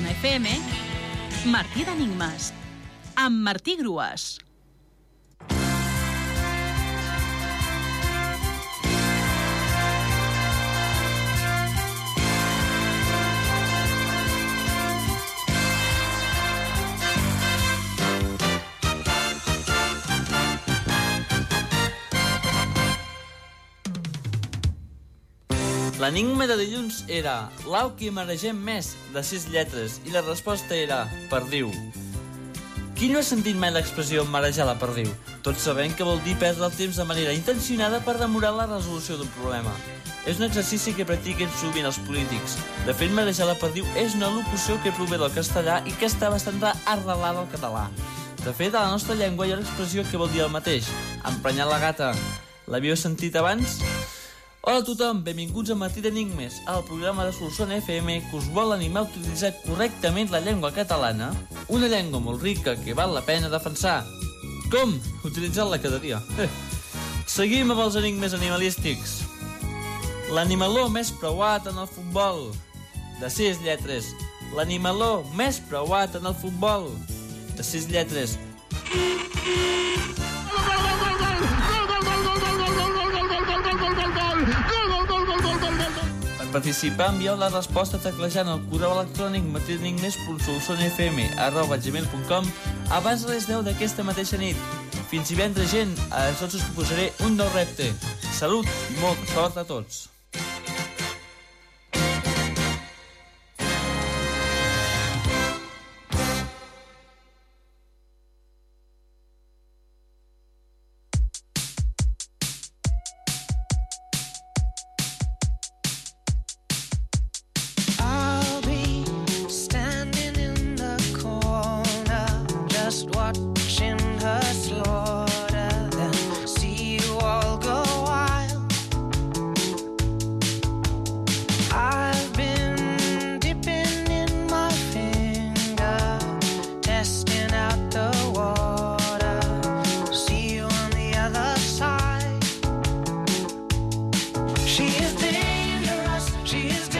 FM, Martí d'Enigmes, amb Martí Grues. L'enigma de dilluns era l'au que maregem més, de sis lletres, i la resposta era perdiu. Qui no ha sentit mai l'expressió marejar la perdiu? Tots sabem que vol dir perdre el temps de manera intencionada per demorar la resolució d'un problema. És un exercici que practiquen sovint els polítics. De fet, marejar la perdiu és una locució que prové del castellà i que està bastant arrelada al català. De fet, a la nostra llengua hi ha una expressió que vol dir el mateix, emprenyar la gata. L'havíeu sentit abans? Hola a tothom, benvinguts a Martí d'Enigmes, al programa de Solsona FM que us vol animar a utilitzar correctament la llengua catalana, una llengua molt rica que val la pena defensar. Com? Utilitzant-la cada dia. Eh. Seguim amb els enigmes animalístics. L'animaló més preuat en el futbol. De sis lletres. L'animaló més preuat en el futbol. De sis lletres. Per participar, envieu la resposta teclejant el correu electrònic matilnigmes.solsonfm.gmail.com abans de les 10 d'aquesta mateixa nit. Fins divendres, gent, a tots us proposaré un nou repte. Salut i molta sort a tots. she is